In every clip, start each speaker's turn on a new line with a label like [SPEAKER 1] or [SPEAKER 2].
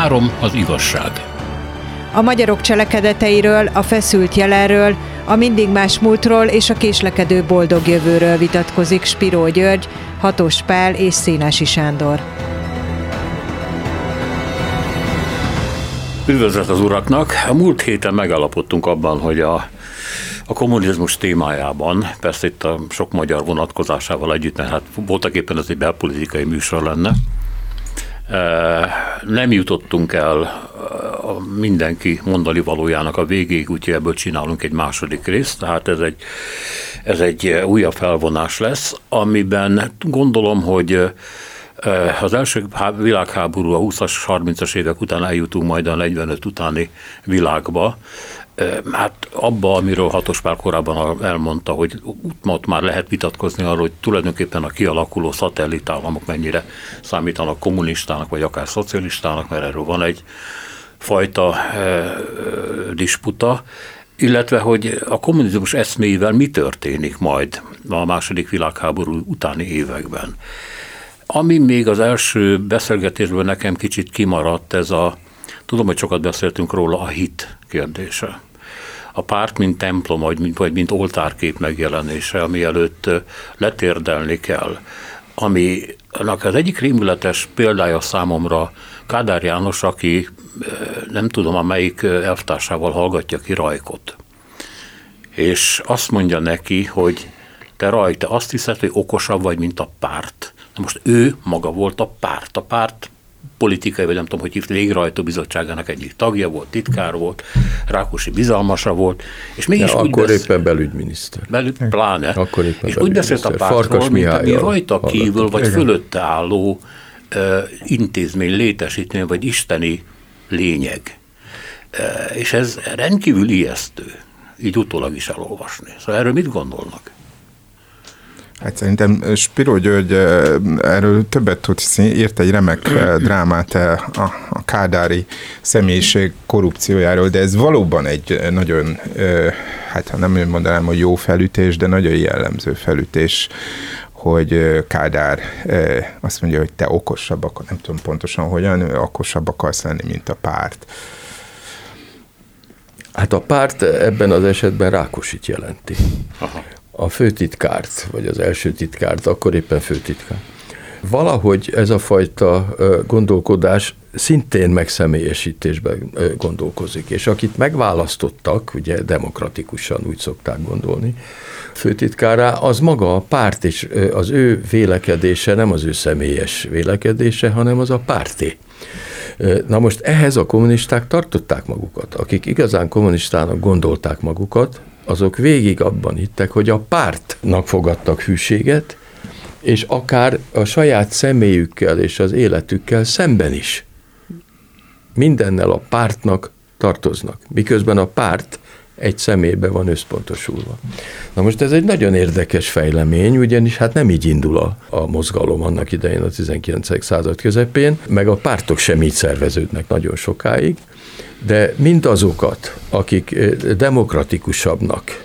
[SPEAKER 1] Három az igazság.
[SPEAKER 2] A magyarok cselekedeteiről, a feszült jelenről, a mindig más múltról és a késlekedő boldog jövőről vitatkozik Spiró György, Hatos Pál és Szénási Sándor.
[SPEAKER 1] Üdvözlet az uraknak! A múlt héten megállapodtunk abban, hogy a, a kommunizmus témájában, persze itt a sok magyar vonatkozásával együtt, mert hát voltak éppen ez egy belpolitikai műsor lenne, nem jutottunk el a mindenki mondani valójának a végéig, úgyhogy ebből csinálunk egy második részt, tehát ez egy, ez egy újabb felvonás lesz, amiben gondolom, hogy az első világháború a 20-as, 30-as évek után eljutunk majd a 45 utáni világba, Hát abba, amiről Hatos korábban elmondta, hogy ott már lehet vitatkozni arról, hogy tulajdonképpen a kialakuló szatellitállamok mennyire számítanak kommunistának, vagy akár szocialistának, mert erről van egy fajta e, disputa, illetve hogy a kommunizmus eszméivel mi történik majd a második világháború utáni években. Ami még az első beszélgetésből nekem kicsit kimaradt, ez a, tudom, hogy sokat beszéltünk róla, a hit kérdése a párt, mint templom, vagy mint, vagy mint oltárkép megjelenése, ami előtt letérdelni kell, ami az egyik rémületes példája számomra Kádár János, aki nem tudom, a melyik elvtársával hallgatja ki Rajkot. És azt mondja neki, hogy te Raj, te azt hiszed, hogy okosabb vagy, mint a párt. Na most ő maga volt a párt. A párt politikai, vagy nem tudom, hogy hívta, végrehajtó bizottságának egyik tagja volt, titkár volt, Rákosi bizalmasa volt, és mégis
[SPEAKER 3] ja, akkor besz... éppen belügyminiszter.
[SPEAKER 1] Belügy, pláne.
[SPEAKER 3] Akkor éppen
[SPEAKER 1] és úgy beszélt a pártról, mint ami rajta kívül, vagy Igen. fölötte álló uh, intézmény, létesítmény, vagy isteni lényeg. Uh, és ez rendkívül ijesztő, így utólag is elolvasni. Szóval erről mit gondolnak?
[SPEAKER 4] Hát szerintem Spiro György erről többet tud, írt egy remek drámát a, a kádári személyiség korrupciójáról, de ez valóban egy nagyon, hát ha nem mondanám, hogy jó felütés, de nagyon jellemző felütés hogy Kádár azt mondja, hogy te okosabb, akkor nem tudom pontosan hogyan, okosabb akarsz lenni, mint a párt.
[SPEAKER 3] Hát a párt ebben az esetben Rákosit jelenti. Aha a főtitkárt, vagy az első titkárt, akkor éppen főtitkár. Valahogy ez a fajta gondolkodás szintén megszemélyesítésben gondolkozik, és akit megválasztottak, ugye demokratikusan úgy szokták gondolni, főtitkárá, az maga a párt, és az ő vélekedése nem az ő személyes vélekedése, hanem az a párté. Na most ehhez a kommunisták tartották magukat. Akik igazán kommunistának gondolták magukat, azok végig abban hittek, hogy a pártnak fogadtak hűséget, és akár a saját személyükkel és az életükkel szemben is. Mindennel a pártnak tartoznak, miközben a párt egy személybe van összpontosulva. Na most ez egy nagyon érdekes fejlemény, ugyanis hát nem így indul a, a mozgalom annak idején a 19. század közepén, meg a pártok sem így szerveződnek nagyon sokáig, de mindazokat, akik demokratikusabbnak,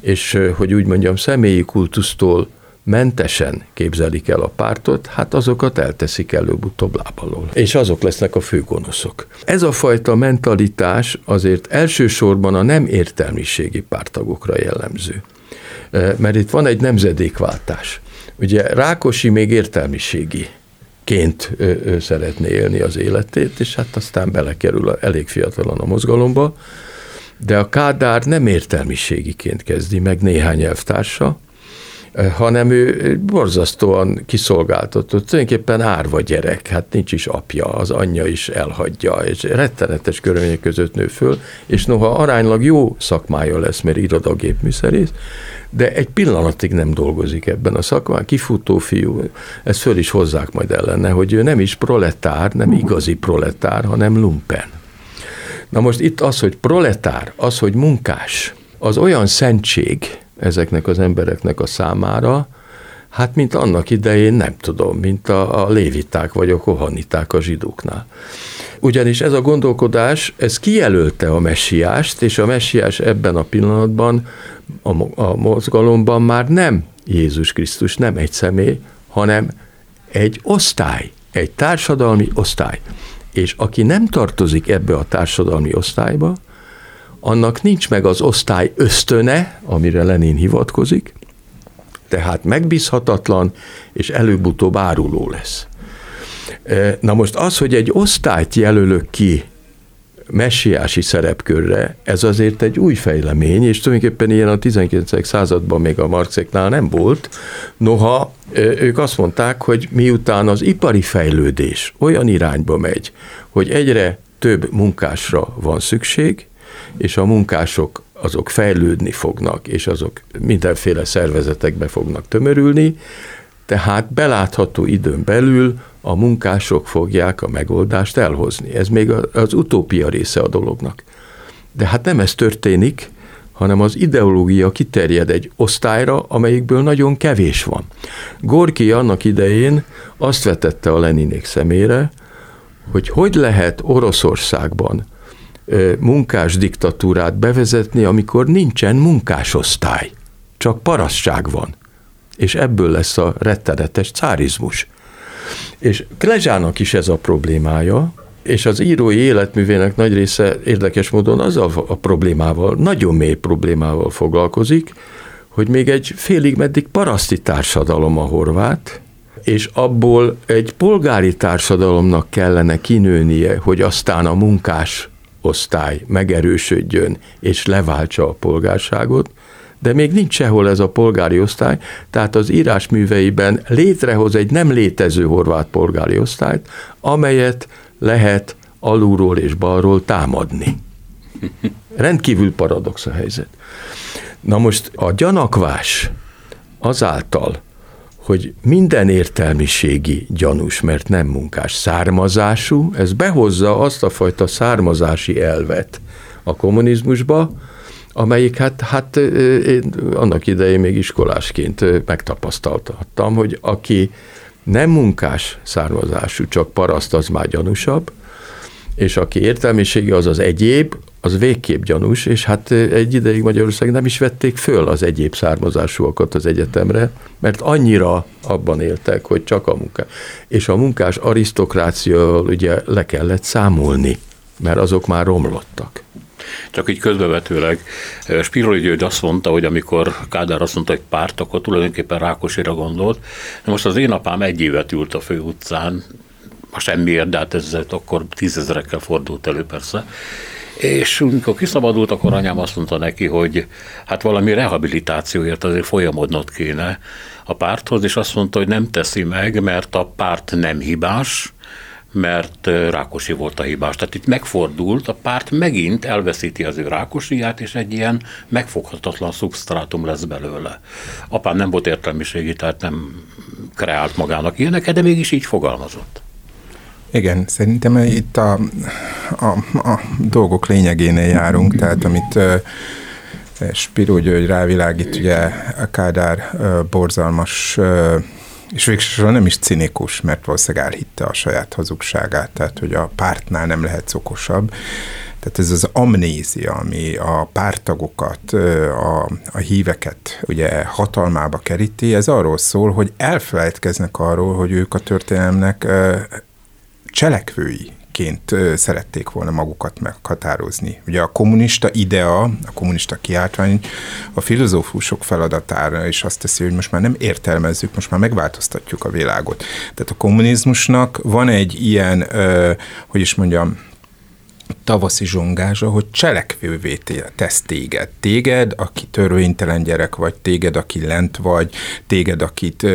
[SPEAKER 3] és hogy úgy mondjam, személyi kultusztól mentesen képzelik el a pártot, hát azokat elteszik előbb-utóbb lábalól. És azok lesznek a főgonoszok. Ez a fajta mentalitás azért elsősorban a nem értelmiségi pártagokra jellemző. Mert itt van egy nemzedékváltás. Ugye Rákosi még értelmiségi ként szeretné élni az életét, és hát aztán belekerül elég fiatalon a mozgalomba, de a Kádár nem értelmiségiként kezdi meg néhány elvtársa, hanem ő borzasztóan kiszolgáltatott, tulajdonképpen árva gyerek, hát nincs is apja, az anyja is elhagyja, és rettenetes körülmények között nő föl, és noha aránylag jó szakmája lesz, mert irodagépműszerész, de egy pillanatig nem dolgozik ebben a szakmán, kifutó fiú, ezt föl is hozzák majd ellene, hogy ő nem is proletár, nem igazi proletár, hanem lumpen. Na most itt az, hogy proletár, az, hogy munkás, az olyan szentség ezeknek az embereknek a számára, Hát, mint annak idején, nem tudom, mint a, a léviták vagy a kohaniták a zsidóknál. Ugyanis ez a gondolkodás, ez kijelölte a messiást, és a messiás ebben a pillanatban, a, a mozgalomban már nem Jézus Krisztus, nem egy személy, hanem egy osztály, egy társadalmi osztály. És aki nem tartozik ebbe a társadalmi osztályba, annak nincs meg az osztály ösztöne, amire Lenin hivatkozik, tehát megbízhatatlan, és előbb-utóbb áruló lesz. E, na most az, hogy egy osztályt jelölök ki messiási szerepkörre, ez azért egy új fejlemény, és tulajdonképpen ilyen a 19. században még a Marxéknál nem volt. Noha e, ők azt mondták, hogy miután az ipari fejlődés olyan irányba megy, hogy egyre több munkásra van szükség, és a munkások azok fejlődni fognak, és azok mindenféle szervezetekbe fognak tömörülni, tehát belátható időn belül a munkások fogják a megoldást elhozni. Ez még az utópia része a dolognak. De hát nem ez történik, hanem az ideológia kiterjed egy osztályra, amelyikből nagyon kevés van. Gorki annak idején azt vetette a Leninék szemére, hogy hogy lehet Oroszországban munkás diktatúrát bevezetni, amikor nincsen munkásosztály, csak parasztság van. És ebből lesz a rettenetes cárizmus. És Klezsának is ez a problémája, és az írói életművének nagy része érdekes módon azzal a problémával, nagyon mély problémával foglalkozik, hogy még egy félig meddig paraszti társadalom a horvát, és abból egy polgári társadalomnak kellene kinőnie, hogy aztán a munkás osztály megerősödjön és leváltsa a polgárságot, de még nincs sehol ez a polgári osztály, tehát az írásműveiben létrehoz egy nem létező horvát polgári osztályt, amelyet lehet alulról és balról támadni. Rendkívül paradox a helyzet. Na most a gyanakvás azáltal, hogy minden értelmiségi gyanús, mert nem munkás. Származású, ez behozza azt a fajta származási elvet a kommunizmusba, amelyik hát, hát én annak idején még iskolásként megtapasztaltattam, hogy aki nem munkás származású, csak paraszt, az már gyanúsabb, és aki értelmiségi, az az egyéb, az végképp gyanús, és hát egy ideig Magyarország nem is vették föl az egyéb származásúakat az egyetemre, mert annyira abban éltek, hogy csak a munkás. És a munkás arisztokráciával ugye le kellett számolni, mert azok már romlottak.
[SPEAKER 1] Csak így közbevetőleg Spiroli György azt mondta, hogy amikor Kádár azt mondta, hogy párt, akkor tulajdonképpen Rákosira gondolt. De most az én apám egy évet ült a főutcán, semmiért, de hát ez akkor tízezerekkel fordult elő persze, és amikor kiszabadult, akkor anyám azt mondta neki, hogy hát valami rehabilitációért azért folyamodnod kéne a párthoz, és azt mondta, hogy nem teszi meg, mert a párt nem hibás, mert Rákosi volt a hibás. Tehát itt megfordult, a párt megint elveszíti az ő Rákosiát, és egy ilyen megfoghatatlan szubstrátum lesz belőle. Apám nem volt értelmiségi, tehát nem kreált magának ilyeneket, de mégis így fogalmazott.
[SPEAKER 4] Igen, szerintem itt a, a, a dolgok lényegénél járunk, tehát amit Spiró György rávilágít, ugye a Kádár borzalmas és végsősorban nem is cinikus, mert valószínűleg elhitte a saját hazugságát, tehát hogy a pártnál nem lehet okosabb. Tehát ez az amnézia, ami a pártagokat, a, a híveket ugye hatalmába keríti, ez arról szól, hogy elfelejtkeznek arról, hogy ők a történelemnek cselekvői ként szerették volna magukat meghatározni. Ugye a kommunista idea, a kommunista kiáltvány a filozófusok feladatára is azt teszi, hogy most már nem értelmezzük, most már megváltoztatjuk a világot. Tehát a kommunizmusnak van egy ilyen, hogy is mondjam, tavaszi zsongázsa, hogy cselekvővé tesz téged. Téged, aki törvénytelen gyerek vagy, téged, aki lent vagy, téged, akit,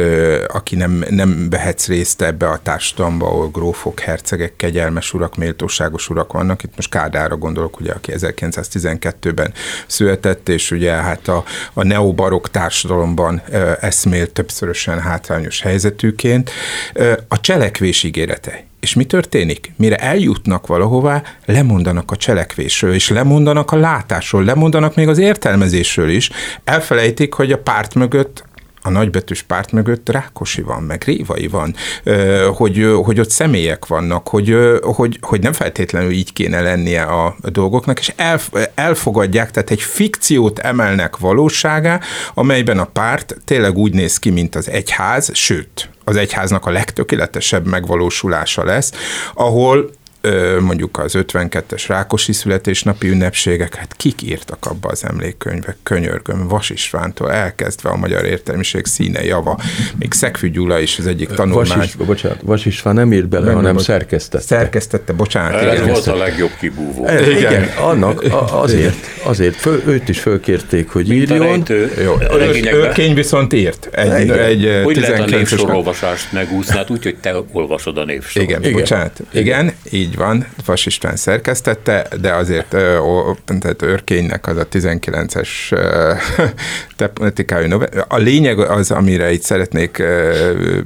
[SPEAKER 4] aki nem, nem vehetsz részt ebbe a társadalomba, ahol grófok, hercegek, kegyelmes urak, méltóságos urak vannak. Itt most Kádára gondolok, ugye, aki 1912-ben született, és ugye hát a, a neobarok társadalomban eszmélt többszörösen hátrányos helyzetűként. A cselekvés ígérete és mi történik? Mire eljutnak valahová, lemondanak a cselekvésről, és lemondanak a látásról, lemondanak még az értelmezésről is. Elfelejtik, hogy a párt mögött a nagybetűs párt mögött Rákosi van, meg Révai van, hogy, hogy ott személyek vannak, hogy, hogy, hogy nem feltétlenül így kéne lennie a dolgoknak, és el, elfogadják, tehát egy fikciót emelnek valóságá, amelyben a párt tényleg úgy néz ki, mint az egyház, sőt, az egyháznak a legtökéletesebb megvalósulása lesz, ahol mondjuk az 52-es Rákosi születésnapi ünnepségek, hát kik írtak abba az emlékkönyvek, könyörgöm, Vas Istvántól elkezdve a magyar értelmiség színe java, még Szegfű Gyula is az egyik tanulmány.
[SPEAKER 3] Vas, is, bocsánat, Vas István nem írt bele, nem, hanem szerkesztette.
[SPEAKER 4] Szerkesztette, bocsánat.
[SPEAKER 1] Ez igen. volt a legjobb kibúvó.
[SPEAKER 3] Ez, igen. igen, annak azért, azért föl, őt is fölkérték, hogy Mint írjon.
[SPEAKER 4] Jó, Örkény viszont írt.
[SPEAKER 1] Egy, egy hogy lehet a névsorolvasást megúszni, úgy, hogy te olvasod a névsort.
[SPEAKER 4] Igen, igen, bocsánat. Igen, így van, Vas István szerkesztette, de azért tehát Örkénynek az a 19-es tematikájú. A lényeg az, amire itt szeretnék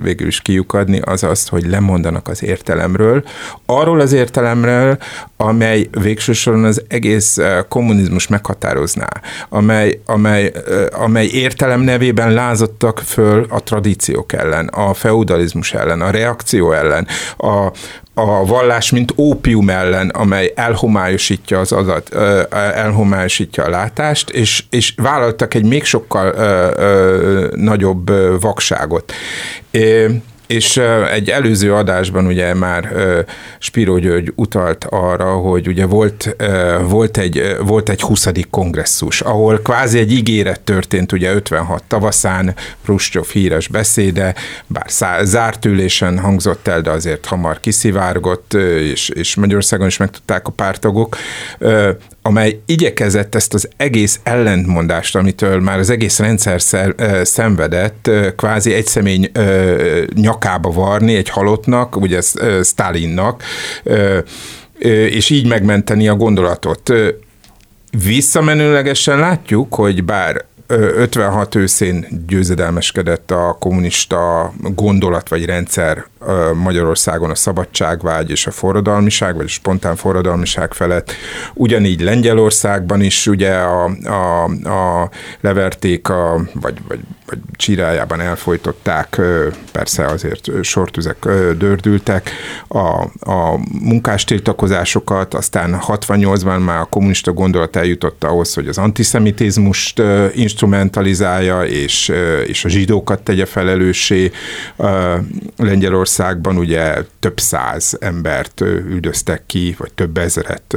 [SPEAKER 4] végül is kiukadni, az az, hogy lemondanak az értelemről, arról az értelemről, amely végső soron az egész kommunizmus meghatározná, amely, amely, amely értelem nevében lázadtak föl a tradíciók ellen, a feudalizmus ellen, a reakció ellen, a, a vallás, mint ópium ellen, amely elhomályosítja az adat, elhomályosítja a látást, és, és vállaltak egy még sokkal nagyobb vakságot. És egy előző adásban ugye már Spiro György utalt arra, hogy ugye volt, volt, egy, volt egy 20. kongresszus, ahol kvázi egy ígéret történt ugye 56 tavaszán, Ruscsov híres beszéde, bár zárt ülésen hangzott el, de azért hamar kiszivárgott, és, és Magyarországon is megtudták a pártagok, amely igyekezett ezt az egész ellentmondást, amitől már az egész rendszer szer, szenvedett, kvázi egy személy nyakába varni egy halottnak, ugye Stalinnak, és így megmenteni a gondolatot. Visszamenőlegesen látjuk, hogy bár 56 őszén győzedelmeskedett a kommunista gondolat vagy rendszer Magyarországon a szabadságvágy és a forradalmiság, vagy a spontán forradalmiság felett. Ugyanígy Lengyelországban is ugye a, a, a leverték, a, vagy, vagy, vagy csirájában elfolytották, persze azért sortüzek dördültek, a, a munkástiltakozásokat, aztán 68-ban már a kommunista gondolat eljutott ahhoz, hogy az antiszemitizmust instrumentalizálja, és, és a zsidókat tegye felelőssé. Lengyelország Magyarországban ugye több száz embert üldöztek ki, vagy több ezeret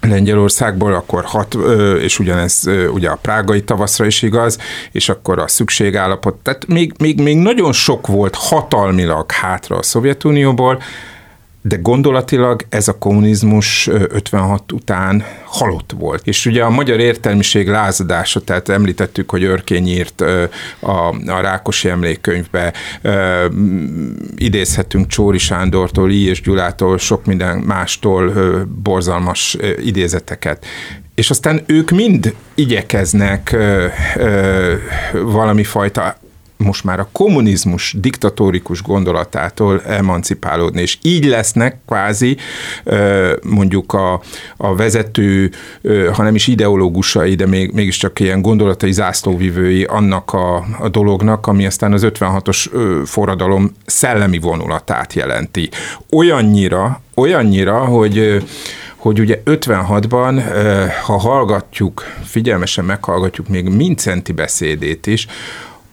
[SPEAKER 4] Lengyelországból, akkor hat, és ugyanez ugye a prágai tavaszra is igaz, és akkor a szükségállapot, tehát még, még, még nagyon sok volt hatalmilag hátra a Szovjetunióból, de gondolatilag ez a kommunizmus 56 után halott volt. És ugye a magyar értelmiség lázadása, tehát említettük, hogy Örkény írt a, a Rákosi emlékkönyvbe, idézhetünk Csóri Sándortól, I. és Gyulától, sok minden mástól borzalmas idézeteket és aztán ők mind igyekeznek ö, ö, valami fajta most már a kommunizmus diktatórikus gondolatától emancipálódni, és így lesznek kvázi mondjuk a, a vezető, ha nem is ideológusai, de még, mégiscsak ilyen gondolatai zászlóvivői annak a, a dolognak, ami aztán az 56-os forradalom szellemi vonulatát jelenti. Olyannyira, olyannyira, hogy hogy ugye 56-ban, ha hallgatjuk, figyelmesen meghallgatjuk még Mincenti beszédét is,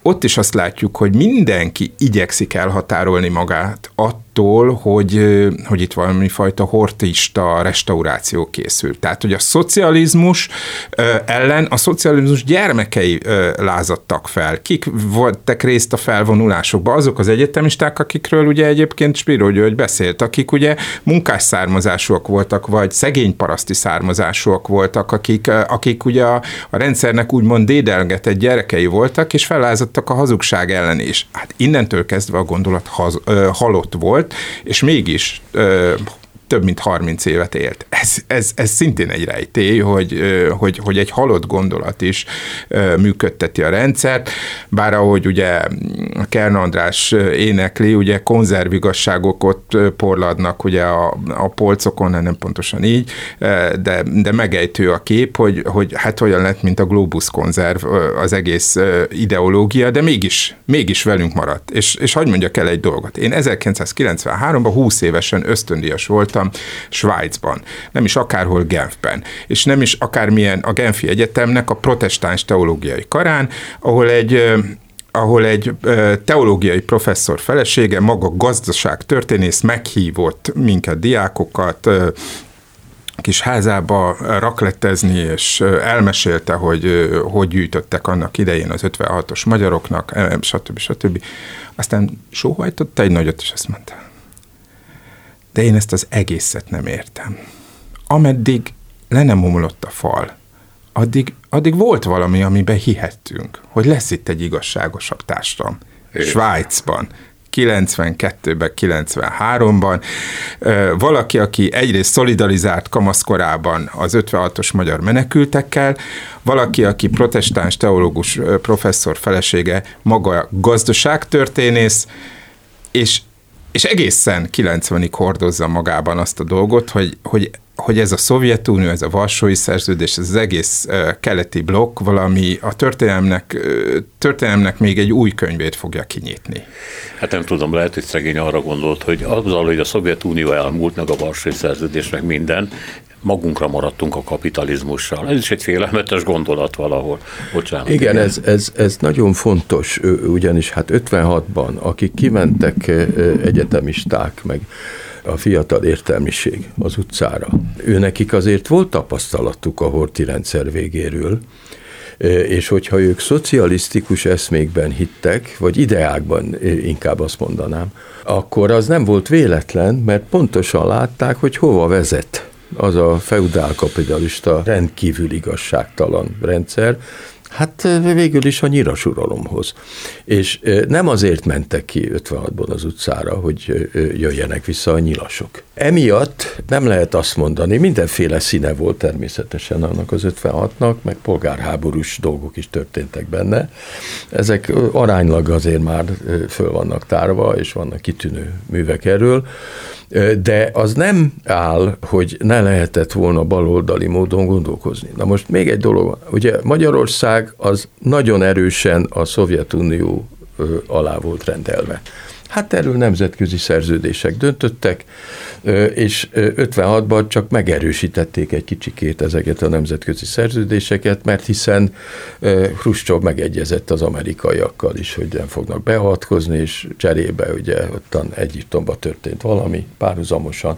[SPEAKER 4] ott is azt látjuk, hogy mindenki igyekszik elhatárolni magát attól, hogy, hogy itt valami fajta hortista restauráció készül. Tehát, hogy a szocializmus ellen a szocializmus gyermekei lázadtak fel. Kik voltak részt a felvonulásokba? Azok az egyetemisták, akikről ugye egyébként Spiro György beszélt, akik ugye munkás származásúak voltak, vagy szegény paraszti származásúak voltak, akik, akik ugye a, a rendszernek úgymond dédelgetett gyerekei voltak, és fellázadtak a hazugság ellen is. Hát innentől kezdve a gondolat haz, ö, halott volt, és mégis több mint 30 évet élt. Ez, ez, ez szintén egy rejtély, hogy, hogy, hogy egy halott gondolat is működteti a rendszert, bár ahogy ugye Kern András énekli, ugye konzervigasságok ott porladnak ugye a, a polcokon, nem pontosan így, de, de megejtő a kép, hogy, hogy hát olyan lett, mint a Globus konzerv az egész ideológia, de mégis, mégis velünk maradt. És, és hagyd mondjak el egy dolgot. Én 1993-ban 20 évesen ösztöndíjas voltam, voltam Svájcban, nem is akárhol Genfben, és nem is akármilyen a Genfi Egyetemnek a protestáns teológiai karán, ahol egy ahol egy teológiai professzor felesége, maga gazdaság történész meghívott minket, diákokat, kis házába raklettezni, és elmesélte, hogy hogy gyűjtöttek annak idején az 56-os magyaroknak, stb. stb. Aztán sóhajtotta egy nagyot, és azt mondta, de én ezt az egészet nem értem. Ameddig le nem omlott a fal, addig, addig volt valami, amiben hihettünk, hogy lesz itt egy igazságosabb társadalom. Svájcban, 92-ben, 93-ban. Valaki, aki egyrészt szolidarizált kamaszkorában az 56-os magyar menekültekkel, valaki, aki protestáns teológus professzor felesége, maga gazdaságtörténész, és és egészen 90-ig hordozza magában azt a dolgot, hogy, hogy, hogy ez a Szovjetunió, ez a Varsói Szerződés, ez az egész keleti blokk valami a történelmnek, történelmnek még egy új könyvét fogja kinyitni.
[SPEAKER 1] Hát nem tudom, lehet, hogy szegény arra gondolt, hogy azzal, hogy a Szovjetunió elmúlt, meg a Varsói Szerződés, meg minden, magunkra maradtunk a kapitalizmussal. Ez is egy félelmetes gondolat valahol. Bocsánat.
[SPEAKER 3] Igen, igen. Ez, ez, ez nagyon fontos, ugyanis hát 56-ban, akik kimentek egyetemisták, meg a fiatal értelmiség az utcára, ő nekik azért volt tapasztalatuk a horti rendszer végéről, és hogyha ők szocialisztikus eszmékben hittek, vagy ideákban inkább azt mondanám, akkor az nem volt véletlen, mert pontosan látták, hogy hova vezet az a feudál kapitalista rendkívül igazságtalan rendszer, Hát végül is a nyirasuralomhoz. És nem azért mentek ki 56-ban az utcára, hogy jöjjenek vissza a nyilasok. Emiatt nem lehet azt mondani, mindenféle színe volt természetesen annak az 56-nak, meg polgárháborús dolgok is történtek benne. Ezek aránylag azért már föl vannak tárva, és vannak kitűnő művek erről, de az nem áll, hogy ne lehetett volna baloldali módon gondolkozni. Na most még egy dolog, ugye Magyarország az nagyon erősen a Szovjetunió alá volt rendelve. Hát erről nemzetközi szerződések döntöttek, és 56-ban csak megerősítették egy kicsikét ezeket a nemzetközi szerződéseket, mert hiszen Khrushchev megegyezett az amerikaiakkal is, hogy nem fognak beavatkozni, és cserébe ugye ottan Egyiptomban történt valami párhuzamosan,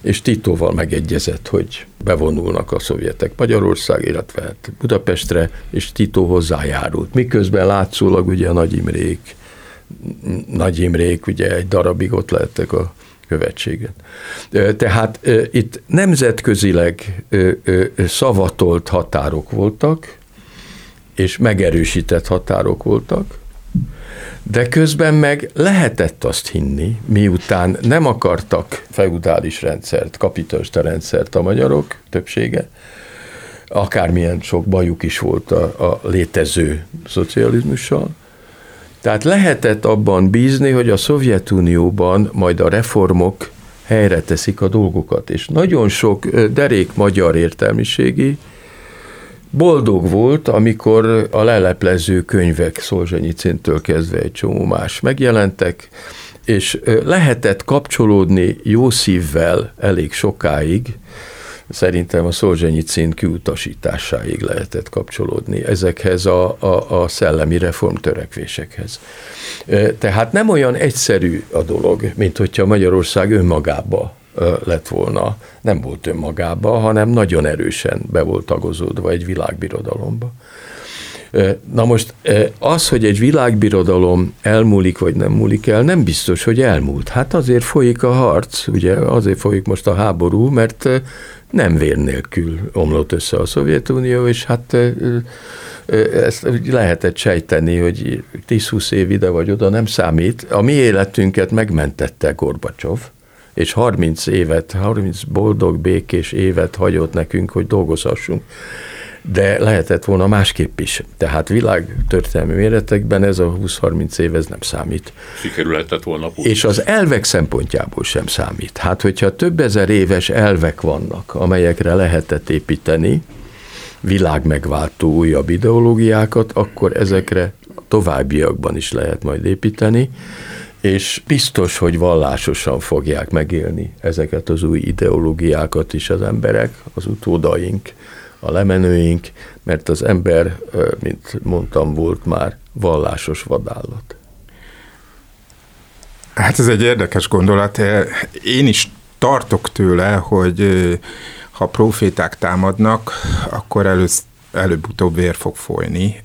[SPEAKER 3] és Titóval megegyezett, hogy bevonulnak a szovjetek Magyarország, illetve hát Budapestre, és Tito hozzájárult. Miközben látszólag ugye a Nagy Imrék nagy Imrék ugye egy darabig ott lehettek a követséget. Tehát itt nemzetközileg szavatolt határok voltak, és megerősített határok voltak, de közben meg lehetett azt hinni, miután nem akartak feudális rendszert, kapitalista rendszert a magyarok többsége, akármilyen sok bajuk is volt a, a létező szocializmussal, tehát lehetett abban bízni, hogy a Szovjetunióban majd a reformok helyre teszik a dolgokat, és nagyon sok derék magyar értelmiségi boldog volt, amikor a leleplező könyvek Szolzsenyicintől kezdve egy csomó más megjelentek, és lehetett kapcsolódni jó szívvel elég sokáig szerintem a Szolzsenyi kiutasításáig lehetett kapcsolódni ezekhez a, a, a szellemi reformtörekvésekhez. Tehát nem olyan egyszerű a dolog, mint hogyha Magyarország önmagába lett volna. Nem volt önmagába, hanem nagyon erősen be volt tagozódva egy világbirodalomba. Na most az, hogy egy világbirodalom elmúlik vagy nem múlik el, nem biztos, hogy elmúlt. Hát azért folyik a harc, ugye azért folyik most a háború, mert nem vér nélkül omlott össze a Szovjetunió, és hát ezt lehetett sejteni, hogy 10-20 év ide vagy oda nem számít. A mi életünket megmentette Gorbacsov, és 30 évet, 30 boldog, békés évet hagyott nekünk, hogy dolgozhassunk de lehetett volna másképp is. Tehát világ történelmi méretekben ez a 20-30 év ez nem számít.
[SPEAKER 1] Sikerülhetett volna.
[SPEAKER 3] És az elvek szempontjából sem számít. Hát, hogyha több ezer éves elvek vannak, amelyekre lehetett építeni, világ megváltó újabb ideológiákat, akkor ezekre továbbiakban is lehet majd építeni, és biztos, hogy vallásosan fogják megélni ezeket az új ideológiákat is az emberek, az utódaink, a lemenőink, mert az ember, mint mondtam, volt már vallásos vadállat.
[SPEAKER 4] Hát ez egy érdekes gondolat. Én is tartok tőle, hogy ha proféták támadnak, akkor először előbb-utóbb vér fog folyni,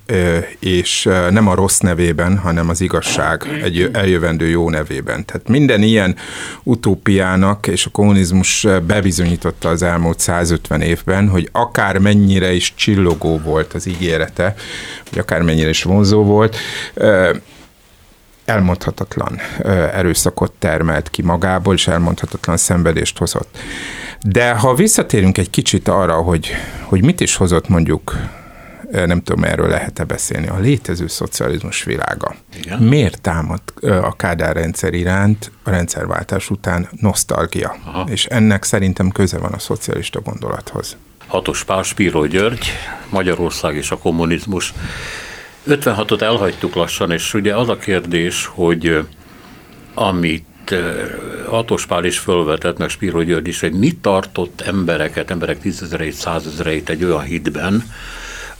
[SPEAKER 4] és nem a rossz nevében, hanem az igazság egy eljövendő jó nevében. Tehát minden ilyen utópiának, és a kommunizmus bebizonyította az elmúlt 150 évben, hogy akár mennyire is csillogó volt az ígérete, vagy akár mennyire is vonzó volt, elmondhatatlan erőszakot termelt ki magából, és elmondhatatlan szenvedést hozott. De ha visszatérünk egy kicsit arra, hogy, hogy mit is hozott mondjuk nem tudom, erről lehet-e beszélni, a létező szocializmus világa. Igen. Miért támad a Kádár rendszer iránt a rendszerváltás után nosztalgia? Aha. És ennek szerintem köze van a szocialista gondolathoz.
[SPEAKER 1] Hatos Pál Spíró György, Magyarország és a kommunizmus. 56-ot elhagytuk lassan, és ugye az a kérdés, hogy amit Hatos Pál is fölvetett, meg Spiro György is, hogy mit tartott embereket, emberek tízezereit, százezereit egy olyan hitben,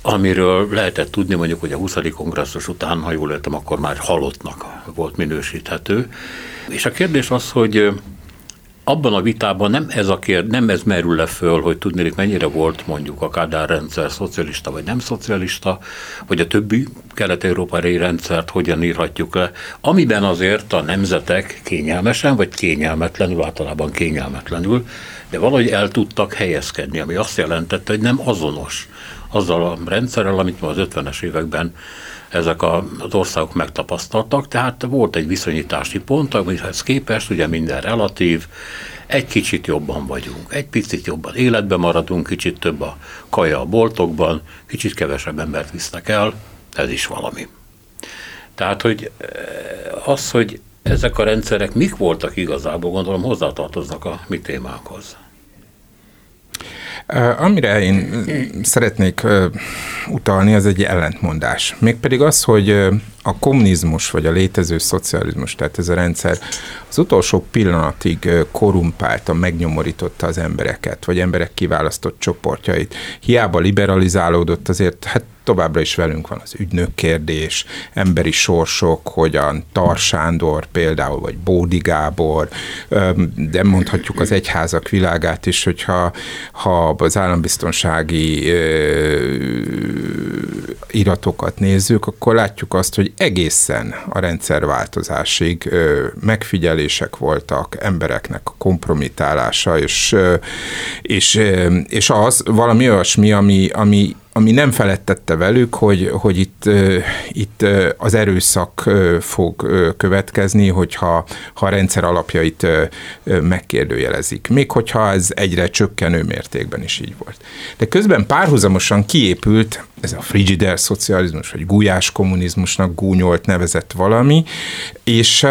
[SPEAKER 1] amiről lehetett tudni mondjuk, hogy a 20. kongresszus után, ha jól értem, akkor már halottnak volt minősíthető. És a kérdés az, hogy abban a vitában nem ez a kérd, nem ez merül le föl, hogy tudni, mennyire volt mondjuk a Kádár rendszer szocialista vagy nem szocialista, vagy a többi kelet-európai rendszert hogyan írhatjuk le, amiben azért a nemzetek kényelmesen, vagy kényelmetlenül, általában kényelmetlenül, de valahogy el tudtak helyezkedni, ami azt jelentette, hogy nem azonos azzal a rendszerrel, amit ma az 50-es években ezek az országok megtapasztaltak, tehát volt egy viszonyítási pont, amihez képest ugye minden relatív, egy kicsit jobban vagyunk, egy picit jobban életben maradunk, kicsit több a kaja a boltokban, kicsit kevesebb embert visznek el, ez is valami. Tehát, hogy eh, az, hogy ezek a rendszerek mik voltak igazából, gondolom hozzátartoznak a mi témánkhoz.
[SPEAKER 4] Amire én szeretnék utalni, az egy ellentmondás. Mégpedig az, hogy a kommunizmus vagy a létező szocializmus, tehát ez a rendszer az utolsó pillanatig korumpálta, megnyomorította az embereket, vagy emberek kiválasztott csoportjait. Hiába liberalizálódott, azért hát továbbra is velünk van az ügynök kérdés, emberi sorsok, hogyan Tar Sándor például, vagy Bódi Gábor, de mondhatjuk az egyházak világát is, hogyha ha az állambiztonsági iratokat nézzük, akkor látjuk azt, hogy egészen a rendszerváltozásig megfigyelések voltak, embereknek a kompromitálása, és, és, és az valami olyasmi, ami, ami ami nem felettette velük, hogy, hogy itt, itt az erőszak fog következni, hogyha ha a rendszer alapjait megkérdőjelezik. Még hogyha ez egyre csökkenő mértékben is így volt. De közben párhuzamosan kiépült ez a frigider szocializmus, vagy gulyás kommunizmusnak gúnyolt nevezett valami, és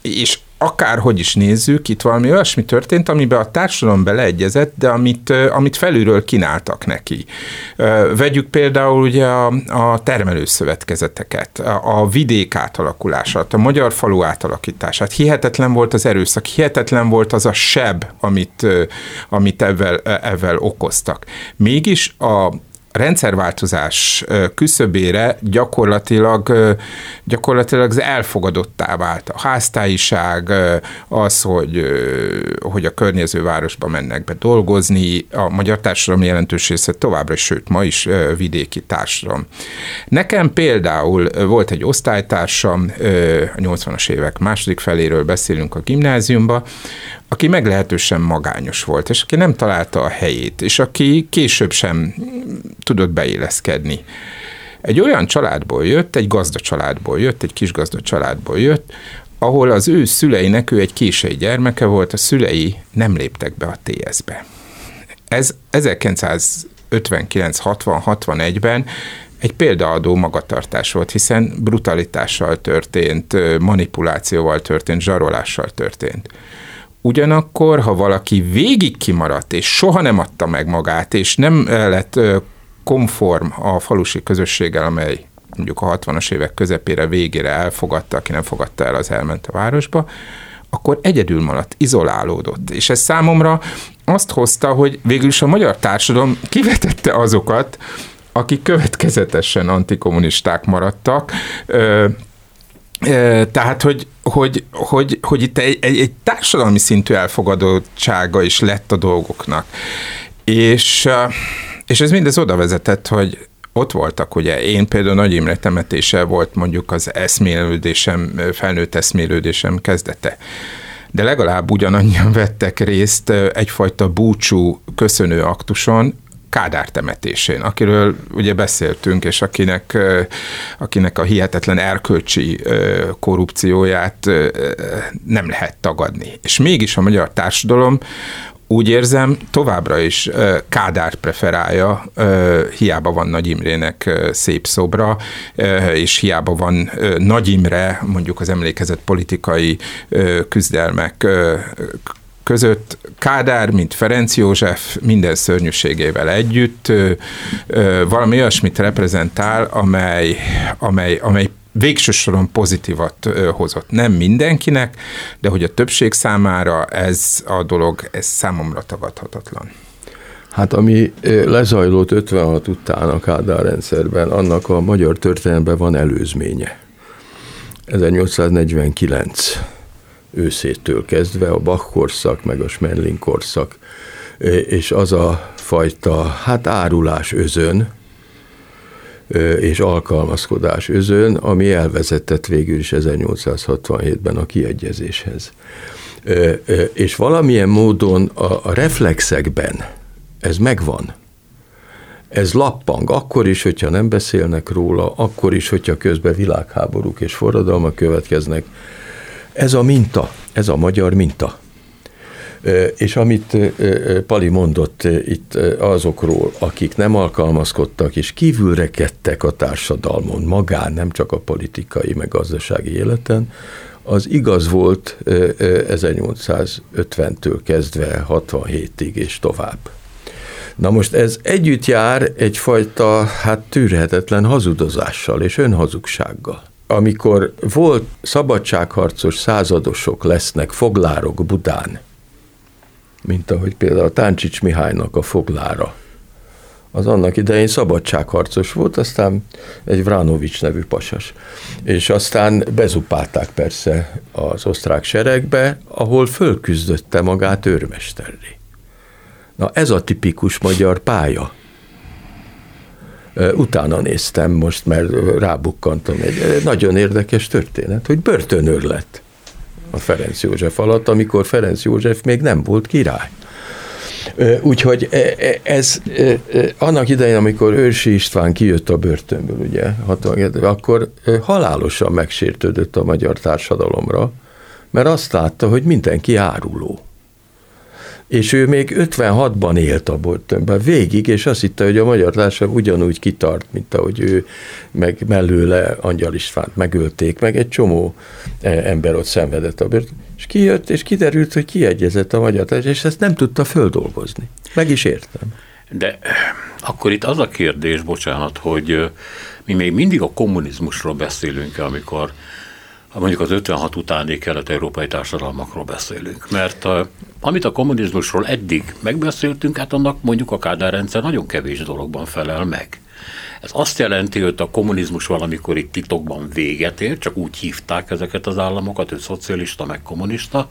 [SPEAKER 4] és akárhogy is nézzük, itt valami olyasmi történt, amiben a társadalom beleegyezett, de amit, amit felülről kínáltak neki. Vegyük például ugye a, a termelőszövetkezeteket, a, a vidék átalakulását, a magyar falu átalakítását. Hihetetlen volt az erőszak, hihetetlen volt az a seb, amit, amit ebben, ebben okoztak. Mégis a, rendszerváltozás küszöbére gyakorlatilag, gyakorlatilag az elfogadottá vált. A háztáiság, az, hogy, hogy a környező városba mennek be dolgozni, a magyar társadalom jelentős része továbbra, sőt ma is vidéki társadalom. Nekem például volt egy osztálytársam, a 80-as évek második feléről beszélünk a gimnáziumba, aki meglehetősen magányos volt, és aki nem találta a helyét, és aki később sem tudott beilleszkedni. Egy olyan családból jött, egy gazda családból jött, egy kis gazda családból jött, ahol az ő szüleinek, ő egy késői gyermeke volt, a szülei nem léptek be a TS-be. Ez 1959-60-61-ben egy példaadó magatartás volt, hiszen brutalitással történt, manipulációval történt, zsarolással történt. Ugyanakkor, ha valaki végig kimaradt, és soha nem adta meg magát, és nem lett konform a falusi közösséggel, amely mondjuk a 60-as évek közepére, végére elfogadta, aki nem fogadta el, az elment a városba, akkor egyedül maradt, izolálódott. És ez számomra azt hozta, hogy végül is a magyar társadalom kivetette azokat, akik következetesen antikommunisták maradtak, tehát, hogy, hogy, hogy, hogy itt egy, egy, egy társadalmi szintű elfogadottsága is lett a dolgoknak. És, és ez mindez oda vezetett, hogy ott voltak, ugye én például Nagy Imre temetése volt mondjuk az eszmélődésem, felnőtt eszmélődésem kezdete. De legalább ugyanannyian vettek részt egyfajta búcsú köszönő aktuson, Kádár temetésén, akiről ugye beszéltünk, és akinek, akinek a hihetetlen erkölcsi korrupcióját nem lehet tagadni. És mégis a magyar társadalom úgy érzem, továbbra is Kádár preferálja, hiába van Nagy Imrének szép szobra, és hiába van Nagy Imre, mondjuk az emlékezett politikai küzdelmek között. Kádár, mint Ferenc József minden szörnyűségével együtt valami olyasmit reprezentál, amely, amely, amely végső soron pozitívat hozott. Nem mindenkinek, de hogy a többség számára ez a dolog, ez számomra tagadhatatlan.
[SPEAKER 3] Hát ami lezajlott 56 után a Kádár rendszerben, annak a magyar történelemben van előzménye. 1849 őszétől kezdve, a Bach korszak, meg a Schmerling korszak, és az a fajta, hát árulás özön, és alkalmazkodás özön, ami elvezetett végül is 1867-ben a kiegyezéshez. És valamilyen módon a reflexekben ez megvan. Ez lappang, akkor is, hogyha nem beszélnek róla, akkor is, hogyha közben világháborúk és forradalmak következnek, ez a minta, ez a magyar minta. És amit Pali mondott itt azokról, akik nem alkalmazkodtak és kívülrekedtek a társadalmon, magán, nem csak a politikai, meg gazdasági életen, az igaz volt 1850-től kezdve 67-ig és tovább. Na most ez együtt jár egyfajta hát tűrhetetlen hazudozással és önhazugsággal amikor volt szabadságharcos századosok lesznek foglárok Budán, mint ahogy például a Táncsics Mihálynak a foglára, az annak idején szabadságharcos volt, aztán egy Vránovics nevű pasas. És aztán bezupálták persze az osztrák seregbe, ahol fölküzdötte magát őrmesterré. Na ez a tipikus magyar pálya. Utána néztem most, mert rábukkantam egy nagyon érdekes történet, hogy börtönőr lett a Ferenc József alatt, amikor Ferenc József még nem volt király. Úgyhogy e, e, ez annak idején, amikor Őrsi István kijött a börtönből, ugye, 67, akkor halálosan megsértődött a magyar társadalomra, mert azt látta, hogy mindenki áruló és ő még 56-ban élt a börtönben végig, és azt hitte, hogy a magyar társaság ugyanúgy kitart, mint ahogy ő, meg mellőle Angyal Istvánt megölték, meg egy csomó e, ember ott szenvedett a börtön. És kijött, és kiderült, hogy kiegyezett a magyar társaság, és ezt nem tudta földolgozni. Meg is értem.
[SPEAKER 1] De akkor itt az a kérdés, bocsánat, hogy mi még mindig a kommunizmusról beszélünk, amikor mondjuk az 56 utáni kelet-európai társadalmakról beszélünk. Mert amit a kommunizmusról eddig megbeszéltünk, hát annak mondjuk a Kádár rendszer nagyon kevés dologban felel meg. Ez azt jelenti, hogy a kommunizmus valamikor itt titokban véget ért, csak úgy hívták ezeket az államokat, hogy szocialista meg kommunista,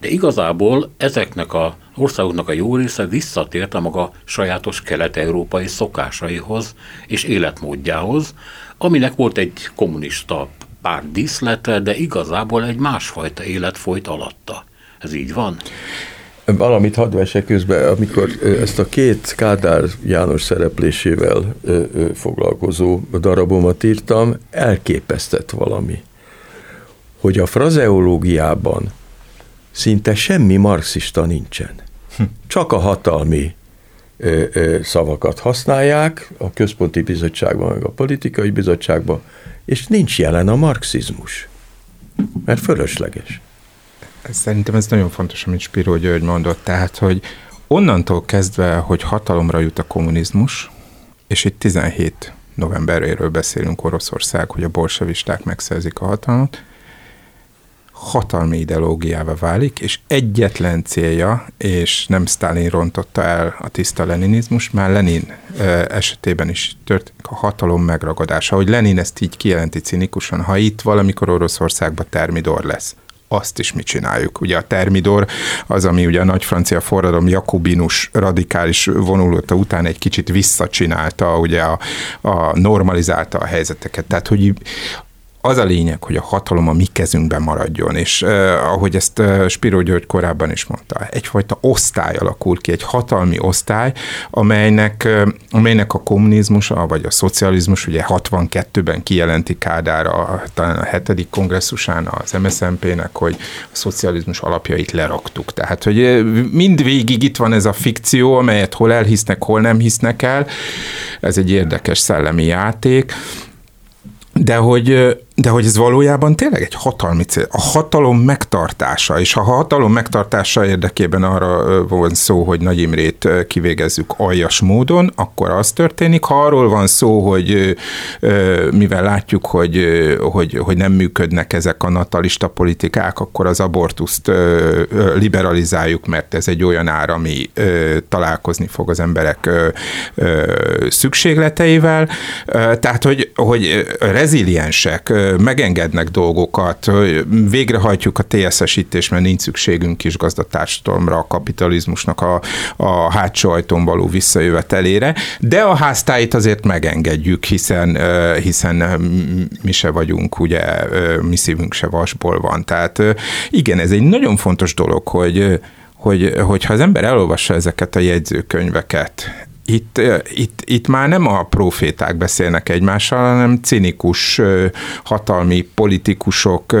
[SPEAKER 1] de igazából ezeknek a országoknak a jó része visszatért a maga sajátos kelet-európai szokásaihoz és életmódjához, aminek volt egy kommunista pár díszlete, de igazából egy másfajta élet folyt alatta. Ez így van?
[SPEAKER 3] Valamit hadd vesek közben, amikor ezt a két Kádár János szereplésével foglalkozó darabomat írtam, elképesztett valami, hogy a frazeológiában szinte semmi marxista nincsen. Hm. Csak a hatalmi szavakat használják, a központi bizottságban, meg a politikai bizottságban, és nincs jelen a marxizmus, mert fölösleges.
[SPEAKER 4] Szerintem ez nagyon fontos, amit Spiró György mondott, tehát, hogy onnantól kezdve, hogy hatalomra jut a kommunizmus, és itt 17 novemberéről beszélünk Oroszország, hogy a bolsevisták megszerzik a hatalmat, hatalmi ideológiává válik, és egyetlen célja, és nem Stalin rontotta el a tiszta leninizmus, már Lenin esetében is történik a hatalom megragadása. Hogy Lenin ezt így kijelenti cinikusan, ha itt valamikor Oroszországban termidor lesz, azt is mi csináljuk. Ugye a termidor az, ami ugye a nagy francia forradalom jakobinus radikális vonulata után egy kicsit visszacsinálta, ugye a, a normalizálta a helyzeteket. Tehát, hogy az a lényeg, hogy a hatalom a mi kezünkben maradjon, és uh, ahogy ezt uh, Spiro György korábban is mondta, egyfajta osztály alakul ki, egy hatalmi osztály, amelynek, uh, amelynek a kommunizmus, vagy a szocializmus, ugye 62-ben kijelenti Kádára, talán a hetedik kongresszusán az MSZNP-nek, hogy a szocializmus alapjait leraktuk. Tehát, hogy mindvégig itt van ez a fikció, amelyet hol elhisznek, hol nem hisznek el, ez egy érdekes szellemi játék, de hogy de hogy ez valójában tényleg egy hatalmi cél. A hatalom megtartása, és ha a hatalom megtartása érdekében arra van szó, hogy Nagy Imrét kivégezzük aljas módon, akkor az történik. Ha arról van szó, hogy mivel látjuk, hogy, hogy, hogy nem működnek ezek a natalista politikák, akkor az abortuszt liberalizáljuk, mert ez egy olyan ár, ami találkozni fog az emberek szükségleteivel. Tehát, hogy, hogy reziliensek, megengednek dolgokat, végrehajtjuk a TSS-ítést, mert nincs szükségünk kis gazdatársadalomra, a kapitalizmusnak a, a hátsó ajtón való visszajövetelére, de a háztáit azért megengedjük, hiszen, hiszen mi se vagyunk, ugye mi szívünk se vasból van. Tehát igen, ez egy nagyon fontos dolog, hogy hogy, hogyha az ember elolvassa ezeket a jegyzőkönyveket, itt, itt, itt már nem a proféták beszélnek egymással, hanem cinikus hatalmi politikusok,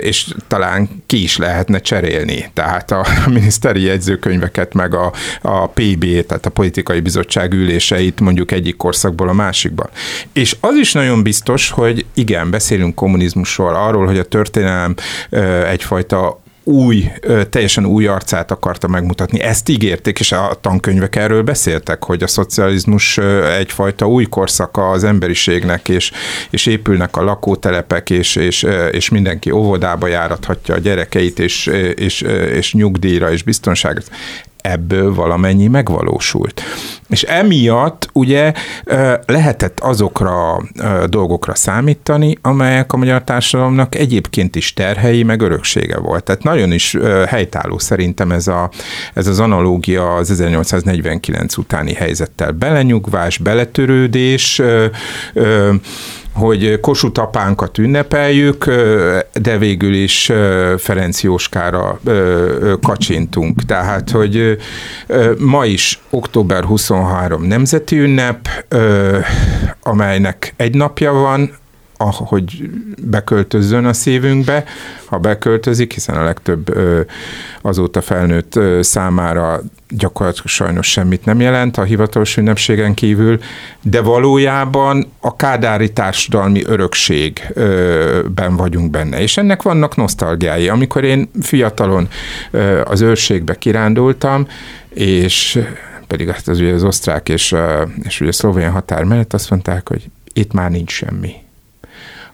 [SPEAKER 4] és talán ki is lehetne cserélni. Tehát a miniszteri jegyzőkönyveket, meg a, a PB, tehát a politikai bizottság üléseit mondjuk egyik korszakból a másikba. És az is nagyon biztos, hogy igen, beszélünk kommunizmusról, arról, hogy a történelem egyfajta új, teljesen új arcát akarta megmutatni. Ezt ígérték, és a tankönyvek erről beszéltek, hogy a szocializmus egyfajta új korszaka az emberiségnek, és, és épülnek a lakótelepek, és, és, és mindenki óvodába járathatja a gyerekeit, és, és, és nyugdíjra, és biztonságra ebből valamennyi megvalósult. És emiatt ugye lehetett azokra a dolgokra számítani, amelyek a magyar társadalomnak egyébként is terhei, meg öröksége volt. Tehát nagyon is helytálló szerintem ez, a, ez az analógia az 1849 utáni helyzettel. Belenyugvás, beletörődés, hogy Kossuth apánkat ünnepeljük, de végül is Ferenc Jóskára kacsintunk. Tehát, hogy ma is október 23 nemzeti ünnep, amelynek egy napja van, hogy beköltözzön a szívünkbe, ha beköltözik, hiszen a legtöbb azóta felnőtt számára gyakorlatilag sajnos semmit nem jelent a hivatalos ünnepségen kívül, de valójában a kádári társadalmi örökségben vagyunk benne, és ennek vannak nosztalgiái. Amikor én fiatalon az őrségbe kirándultam, és pedig az, az, ugye az osztrák és, és ugye a szlovén határ mellett azt mondták, hogy itt már nincs semmi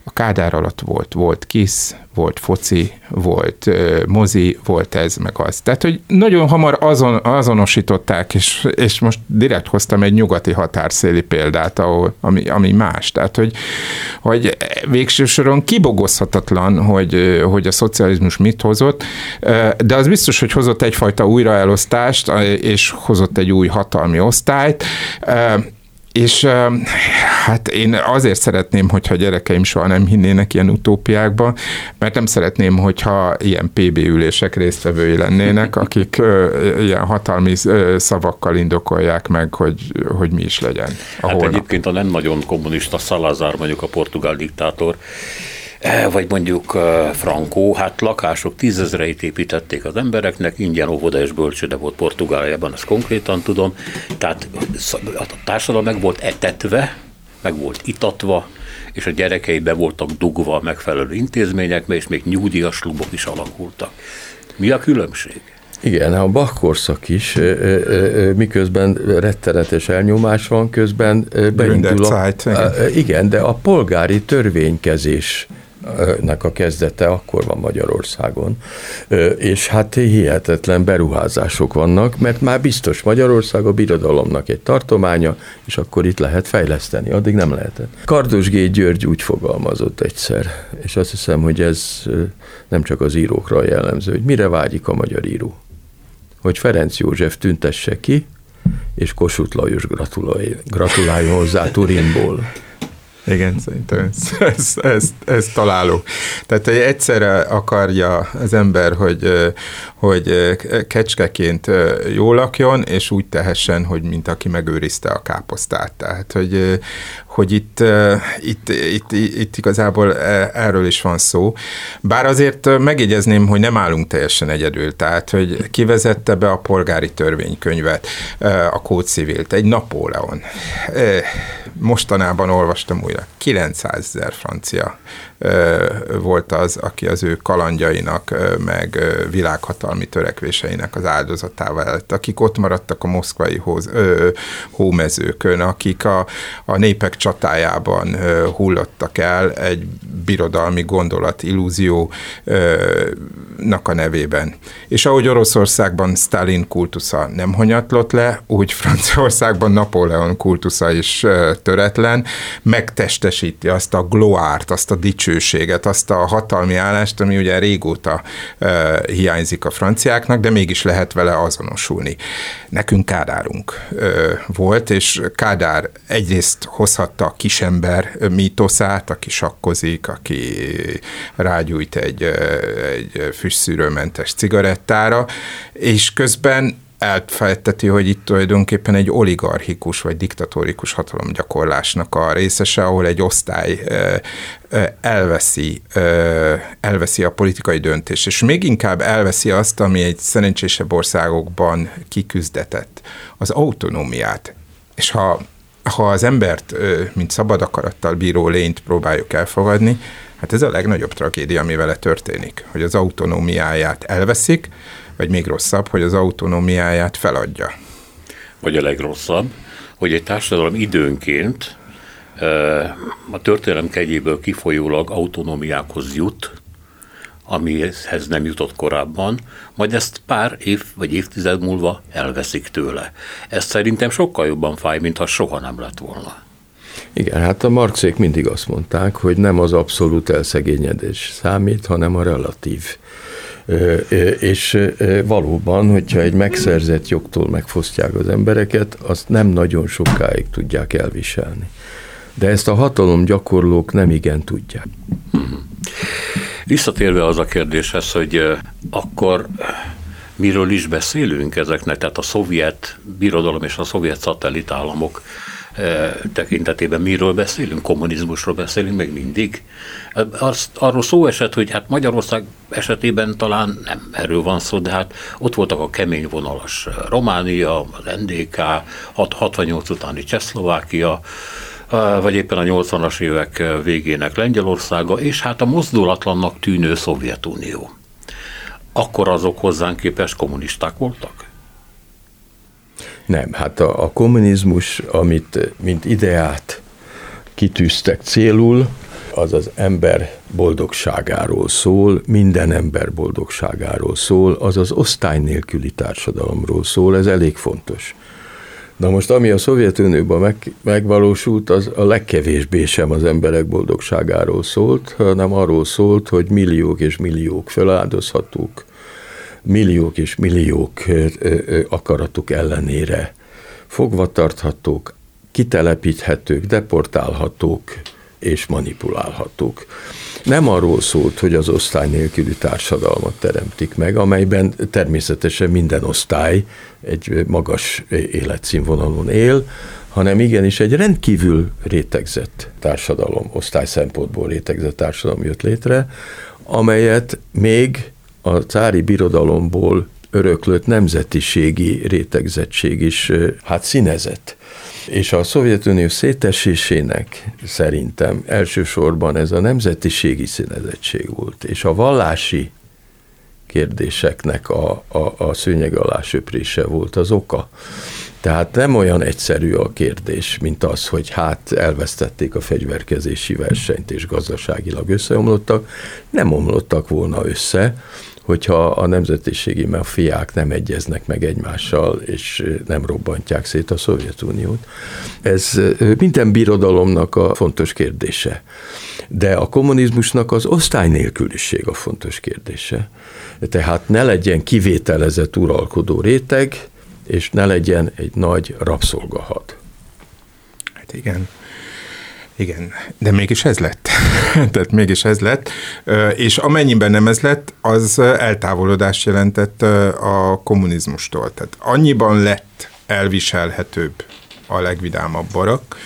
[SPEAKER 4] a Kádár alatt volt, volt KISZ, volt foci, volt uh, mozi, volt ez, meg az. Tehát, hogy nagyon hamar azon, azonosították, és, és most direkt hoztam egy nyugati határszéli példát, ahol, ami, ami más. Tehát, hogy, hogy végső soron kibogozhatatlan, hogy, hogy a szocializmus mit hozott, de az biztos, hogy hozott egyfajta újraelosztást, és hozott egy új hatalmi osztályt, és hát én azért szeretném, hogyha gyerekeim soha nem hinnének ilyen utópiákba, mert nem szeretném, hogyha ilyen PB ülések résztvevői lennének, akik ilyen hatalmi szavakkal indokolják meg, hogy, hogy mi is legyen.
[SPEAKER 1] A hát holnap. egyébként a nem nagyon kommunista Salazar, mondjuk a portugál diktátor, vagy mondjuk e, Frankó, hát lakások tízezreit építették az embereknek, ingyen óvoda és bölcsőde volt Portugáliában, ezt konkrétan tudom, tehát a társadalom meg volt etetve, meg volt itatva, és a gyerekei be voltak dugva a megfelelő intézményekbe, és még nyugdíjas klubok is alakultak. Mi a különbség?
[SPEAKER 3] Igen, a Bach korszak is, miközben rettenetes elnyomás van, közben beindul a, igen, de a polgári törvénykezés nek a kezdete akkor van Magyarországon, és hát hihetetlen beruházások vannak, mert már biztos Magyarország a birodalomnak egy tartománya, és akkor itt lehet fejleszteni, addig nem lehetett. Kardos G. György úgy fogalmazott egyszer, és azt hiszem, hogy ez nem csak az írókra jellemző, hogy mire vágyik a magyar író. Hogy Ferenc József tüntesse ki, és Kossuth Lajos gratuláljon hozzá Turinból.
[SPEAKER 4] Igen, szerintem ez, ez, ez, ez találó. Tehát hogy egyszerre akarja az ember, hogy, hogy kecskeként jól lakjon, és úgy tehessen, hogy mint aki megőrizte a káposztát. Tehát, hogy, hogy itt, itt, itt, itt igazából e, erről is van szó. Bár azért megjegyezném, hogy nem állunk teljesen egyedül, tehát, hogy kivezette be a polgári törvénykönyvet, a kódcivilt, egy Napóleon. Mostanában olvastam újra, 900 ezer francia volt az, aki az ő kalandjainak, meg világhatalmi törekvéseinek az áldozatává lett, akik ott maradtak a moszkvai hóz, ö, hómezőkön, akik a, a népek csatájában ö, hullottak el egy birodalmi gondolat, illúziónak a nevében. És ahogy Oroszországban Stalin kultusza nem honyatlott le, úgy Franciaországban Napóleon kultusza is töretlen, megtestesíti azt a gloárt, azt a dicső dicsőséget, azt a hatalmi állást, ami ugye régóta uh, hiányzik a franciáknak, de mégis lehet vele azonosulni. Nekünk Kádárunk uh, volt, és Kádár egyrészt hozhatta a kisember mítoszát, aki sakkozik, aki rágyújt egy, egy füstszűrőmentes cigarettára, és közben elfelejteti, hogy itt tulajdonképpen egy oligarchikus vagy diktatórikus hatalomgyakorlásnak a részese, ahol egy osztály elveszi, elveszi a politikai döntést, és még inkább elveszi azt, ami egy szerencsésebb országokban kiküzdetett, az autonómiát. És ha, ha az embert, mint szabad akarattal bíró lényt próbáljuk elfogadni, hát ez a legnagyobb tragédia, ami vele történik, hogy az autonómiáját elveszik, vagy még rosszabb, hogy az autonómiáját feladja.
[SPEAKER 1] Vagy a legrosszabb, hogy egy társadalom időnként a történelem kegyéből kifolyólag autonómiákhoz jut, amihez nem jutott korábban, majd ezt pár év vagy évtized múlva elveszik tőle. Ez szerintem sokkal jobban fáj, mintha soha nem lett volna.
[SPEAKER 3] Igen, hát a marxék mindig azt mondták, hogy nem az abszolút elszegényedés számít, hanem a relatív és valóban, hogyha egy megszerzett jogtól megfosztják az embereket, azt nem nagyon sokáig tudják elviselni. De ezt a hatalom gyakorlók nem igen tudják. Hmm.
[SPEAKER 1] Visszatérve az a kérdéshez, hogy akkor miről is beszélünk ezeknek, tehát a szovjet birodalom és a szovjet szatellitállamok tekintetében miről beszélünk? Kommunizmusról beszélünk még mindig. Azt, arról szó esett, hogy hát Magyarország esetében talán nem erről van szó, de hát ott voltak a kemény vonalas Románia, az NDK, 68 utáni Csehszlovákia, vagy éppen a 80-as évek végének Lengyelországa, és hát a mozdulatlannak tűnő Szovjetunió. Akkor azok hozzánk képest kommunisták voltak?
[SPEAKER 3] Nem, hát a, a kommunizmus, amit mint ideát kitűztek célul, az az ember boldogságáról szól, minden ember boldogságáról szól, az az osztály nélküli társadalomról szól, ez elég fontos. Na most, ami a Szovjetunióban meg, megvalósult, az a legkevésbé sem az emberek boldogságáról szólt, hanem arról szólt, hogy milliók és milliók feláldozhatók, milliók és milliók akaratuk ellenére fogva tarthatók, kitelepíthetők, deportálhatók és manipulálhatók. Nem arról szólt, hogy az osztály nélküli társadalmat teremtik meg, amelyben természetesen minden osztály egy magas életszínvonalon él, hanem igenis egy rendkívül rétegzett társadalom, osztály szempontból rétegzett társadalom jött létre, amelyet még a cári birodalomból öröklött nemzetiségi rétegzettség is hát színezett. És a Szovjetunió szétesésének szerintem elsősorban ez a nemzetiségi színezettség volt, és a vallási kérdéseknek a, a, a szőnyeg alá söprése volt az oka. Tehát nem olyan egyszerű a kérdés, mint az, hogy hát elvesztették a fegyverkezési versenyt és gazdaságilag összeomlottak. Nem omlottak volna össze, hogyha a nemzetiségi mafiák nem egyeznek meg egymással, és nem robbantják szét a Szovjetuniót. Ez minden birodalomnak a fontos kérdése. De a kommunizmusnak az osztály nélküliség a fontos kérdése. Tehát ne legyen kivételezett uralkodó réteg, és ne legyen egy nagy rabszolgahad.
[SPEAKER 4] Hát igen. Igen, de mégis ez lett. Tehát mégis ez lett. És amennyiben nem ez lett, az eltávolodást jelentett a kommunizmustól. Tehát annyiban lett elviselhetőbb a legvidámabb barak,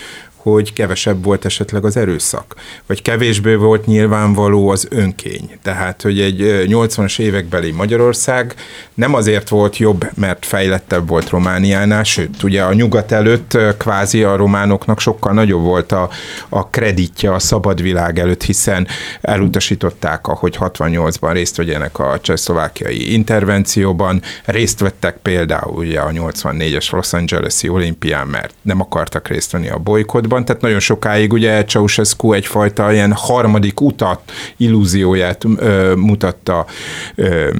[SPEAKER 4] hogy kevesebb volt esetleg az erőszak, vagy kevésbé volt nyilvánvaló az önkény. Tehát, hogy egy 80-as évekbeli Magyarország nem azért volt jobb, mert fejlettebb volt Romániánál, sőt, ugye a nyugat előtt kvázi a románoknak sokkal nagyobb volt a, a kreditja a szabad világ előtt, hiszen elutasították, hogy 68-ban részt vegyenek a csehszlovákiai intervencióban, részt vettek például ugye a 84-es Los Angeles-i olimpián, mert nem akartak részt venni a bolykotban, Európában, tehát nagyon sokáig ugye Ceausescu egyfajta ilyen harmadik utat, illúzióját ö, mutatta ö,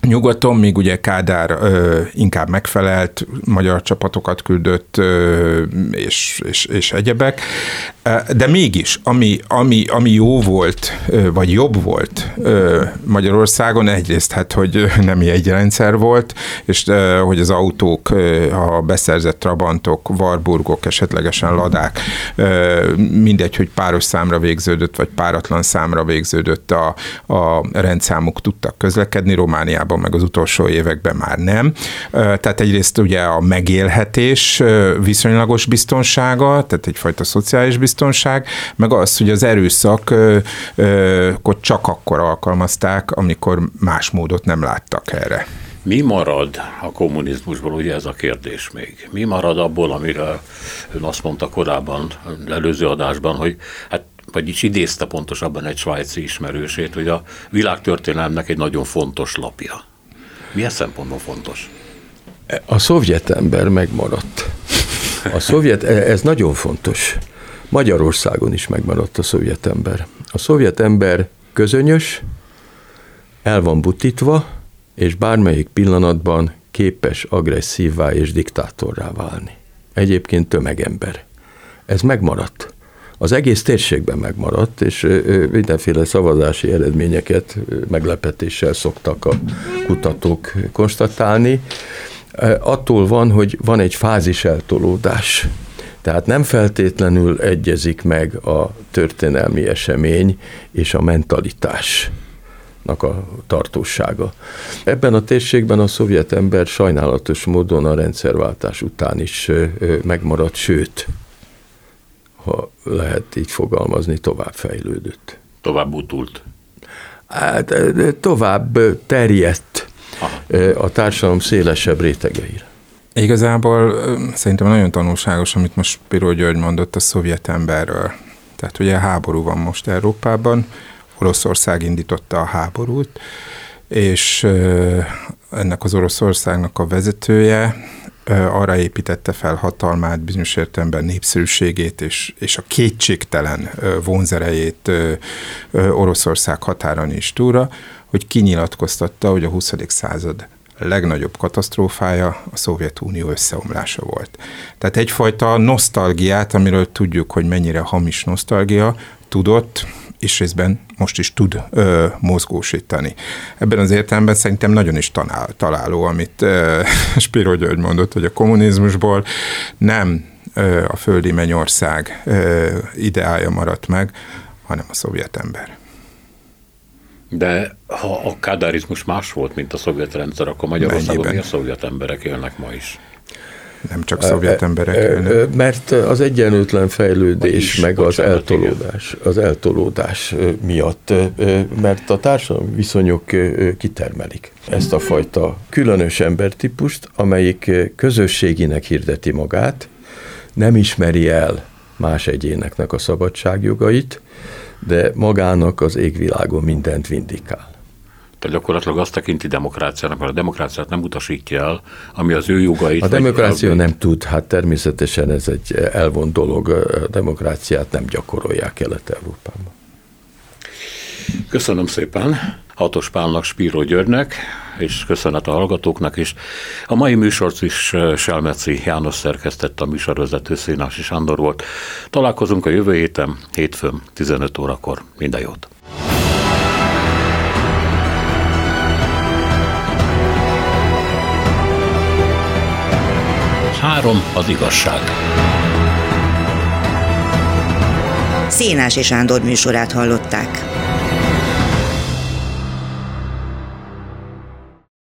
[SPEAKER 4] Nyugaton, míg ugye Kádár ö, inkább megfelelt, magyar csapatokat küldött, ö, és, és, és egyebek. De mégis, ami, ami, ami jó volt, vagy jobb volt Magyarországon, egyrészt hát, hogy nem egy rendszer volt, és hogy az autók, a beszerzett Trabantok, Warburgok, esetlegesen Ladák, mindegy, hogy páros számra végződött, vagy páratlan számra végződött a, a rendszámuk tudtak közlekedni, Romániában meg az utolsó években már nem. Tehát egyrészt ugye a megélhetés viszonylagos biztonsága, tehát egyfajta szociális biztonság, biztonság, meg az, hogy az erőszakot csak akkor alkalmazták, amikor más módot nem láttak erre.
[SPEAKER 1] Mi marad a kommunizmusból, ugye ez a kérdés még? Mi marad abból, amire ön azt mondta korábban, előző adásban, hogy hát vagyis idézte pontosabban egy svájci ismerősét, hogy a világtörténelemnek egy nagyon fontos lapja. Milyen szempontból fontos?
[SPEAKER 3] A szovjet ember megmaradt. A szovjet, ez nagyon fontos. Magyarországon is megmaradt a szovjet ember. A szovjet ember közönyös, el van butítva, és bármelyik pillanatban képes agresszívvá és diktátorrá válni. Egyébként tömegember. Ez megmaradt. Az egész térségben megmaradt, és mindenféle szavazási eredményeket meglepetéssel szoktak a kutatók konstatálni. Attól van, hogy van egy fázis eltolódás tehát nem feltétlenül egyezik meg a történelmi esemény és a mentalitás a tartósága. Ebben a térségben a szovjet ember sajnálatos módon a rendszerváltás után is megmaradt, sőt, ha lehet így fogalmazni, tovább fejlődött.
[SPEAKER 1] Tovább utult.
[SPEAKER 3] Hát, tovább terjedt Aha. a társadalom szélesebb rétegeire.
[SPEAKER 4] Igazából szerintem nagyon tanulságos, amit most Piró György mondott a szovjet emberről. Tehát ugye háború van most Európában, Oroszország indította a háborút, és ennek az Oroszországnak a vezetője arra építette fel hatalmát, bizonyos értelemben népszerűségét és, és a kétségtelen vonzerejét Oroszország határon is túra, hogy kinyilatkoztatta, hogy a 20. század legnagyobb katasztrófája a Szovjetunió összeomlása volt. Tehát egyfajta nosztalgiát, amiről tudjuk, hogy mennyire hamis nosztalgia, tudott, és részben most is tud ö, mozgósítani. Ebben az értelemben szerintem nagyon is tanál, találó, amit ö, Spiro György mondott, hogy a kommunizmusból nem ö, a földi mennyország ö, ideája maradt meg, hanem a szovjet ember.
[SPEAKER 1] De ha a kádárizmus más volt, mint a szovjet rendszer, akkor Magyarországon miért szovjet emberek élnek ma is?
[SPEAKER 4] Nem csak szovjet emberek élnek.
[SPEAKER 3] Mert az egyenlőtlen fejlődés, is, meg az eltolódás, az eltolódás miatt, mert a társadalmi viszonyok kitermelik ezt a fajta különös embertípust, amelyik közösséginek hirdeti magát, nem ismeri el más egyéneknek a szabadságjogait, de magának az égvilágon mindent vindikál.
[SPEAKER 1] Tehát gyakorlatilag azt tekinti demokráciának, mert a demokráciát nem utasítja el, ami az ő jogait.
[SPEAKER 3] A demokrácia nem tud, hát természetesen ez egy elvont dolog, a demokráciát nem gyakorolják Kelet-Európában.
[SPEAKER 1] Köszönöm szépen Hatos Pálnak, Spíró Györgynek, és köszönet a hallgatóknak is. A mai műsort is Selmeci János szerkesztett, a műsorvezető Szénási Sándor volt. Találkozunk a jövő héten, hétfőn, 15 órakor. Minden jót! Három az igazság.
[SPEAKER 5] Szénási Sándor műsorát hallották.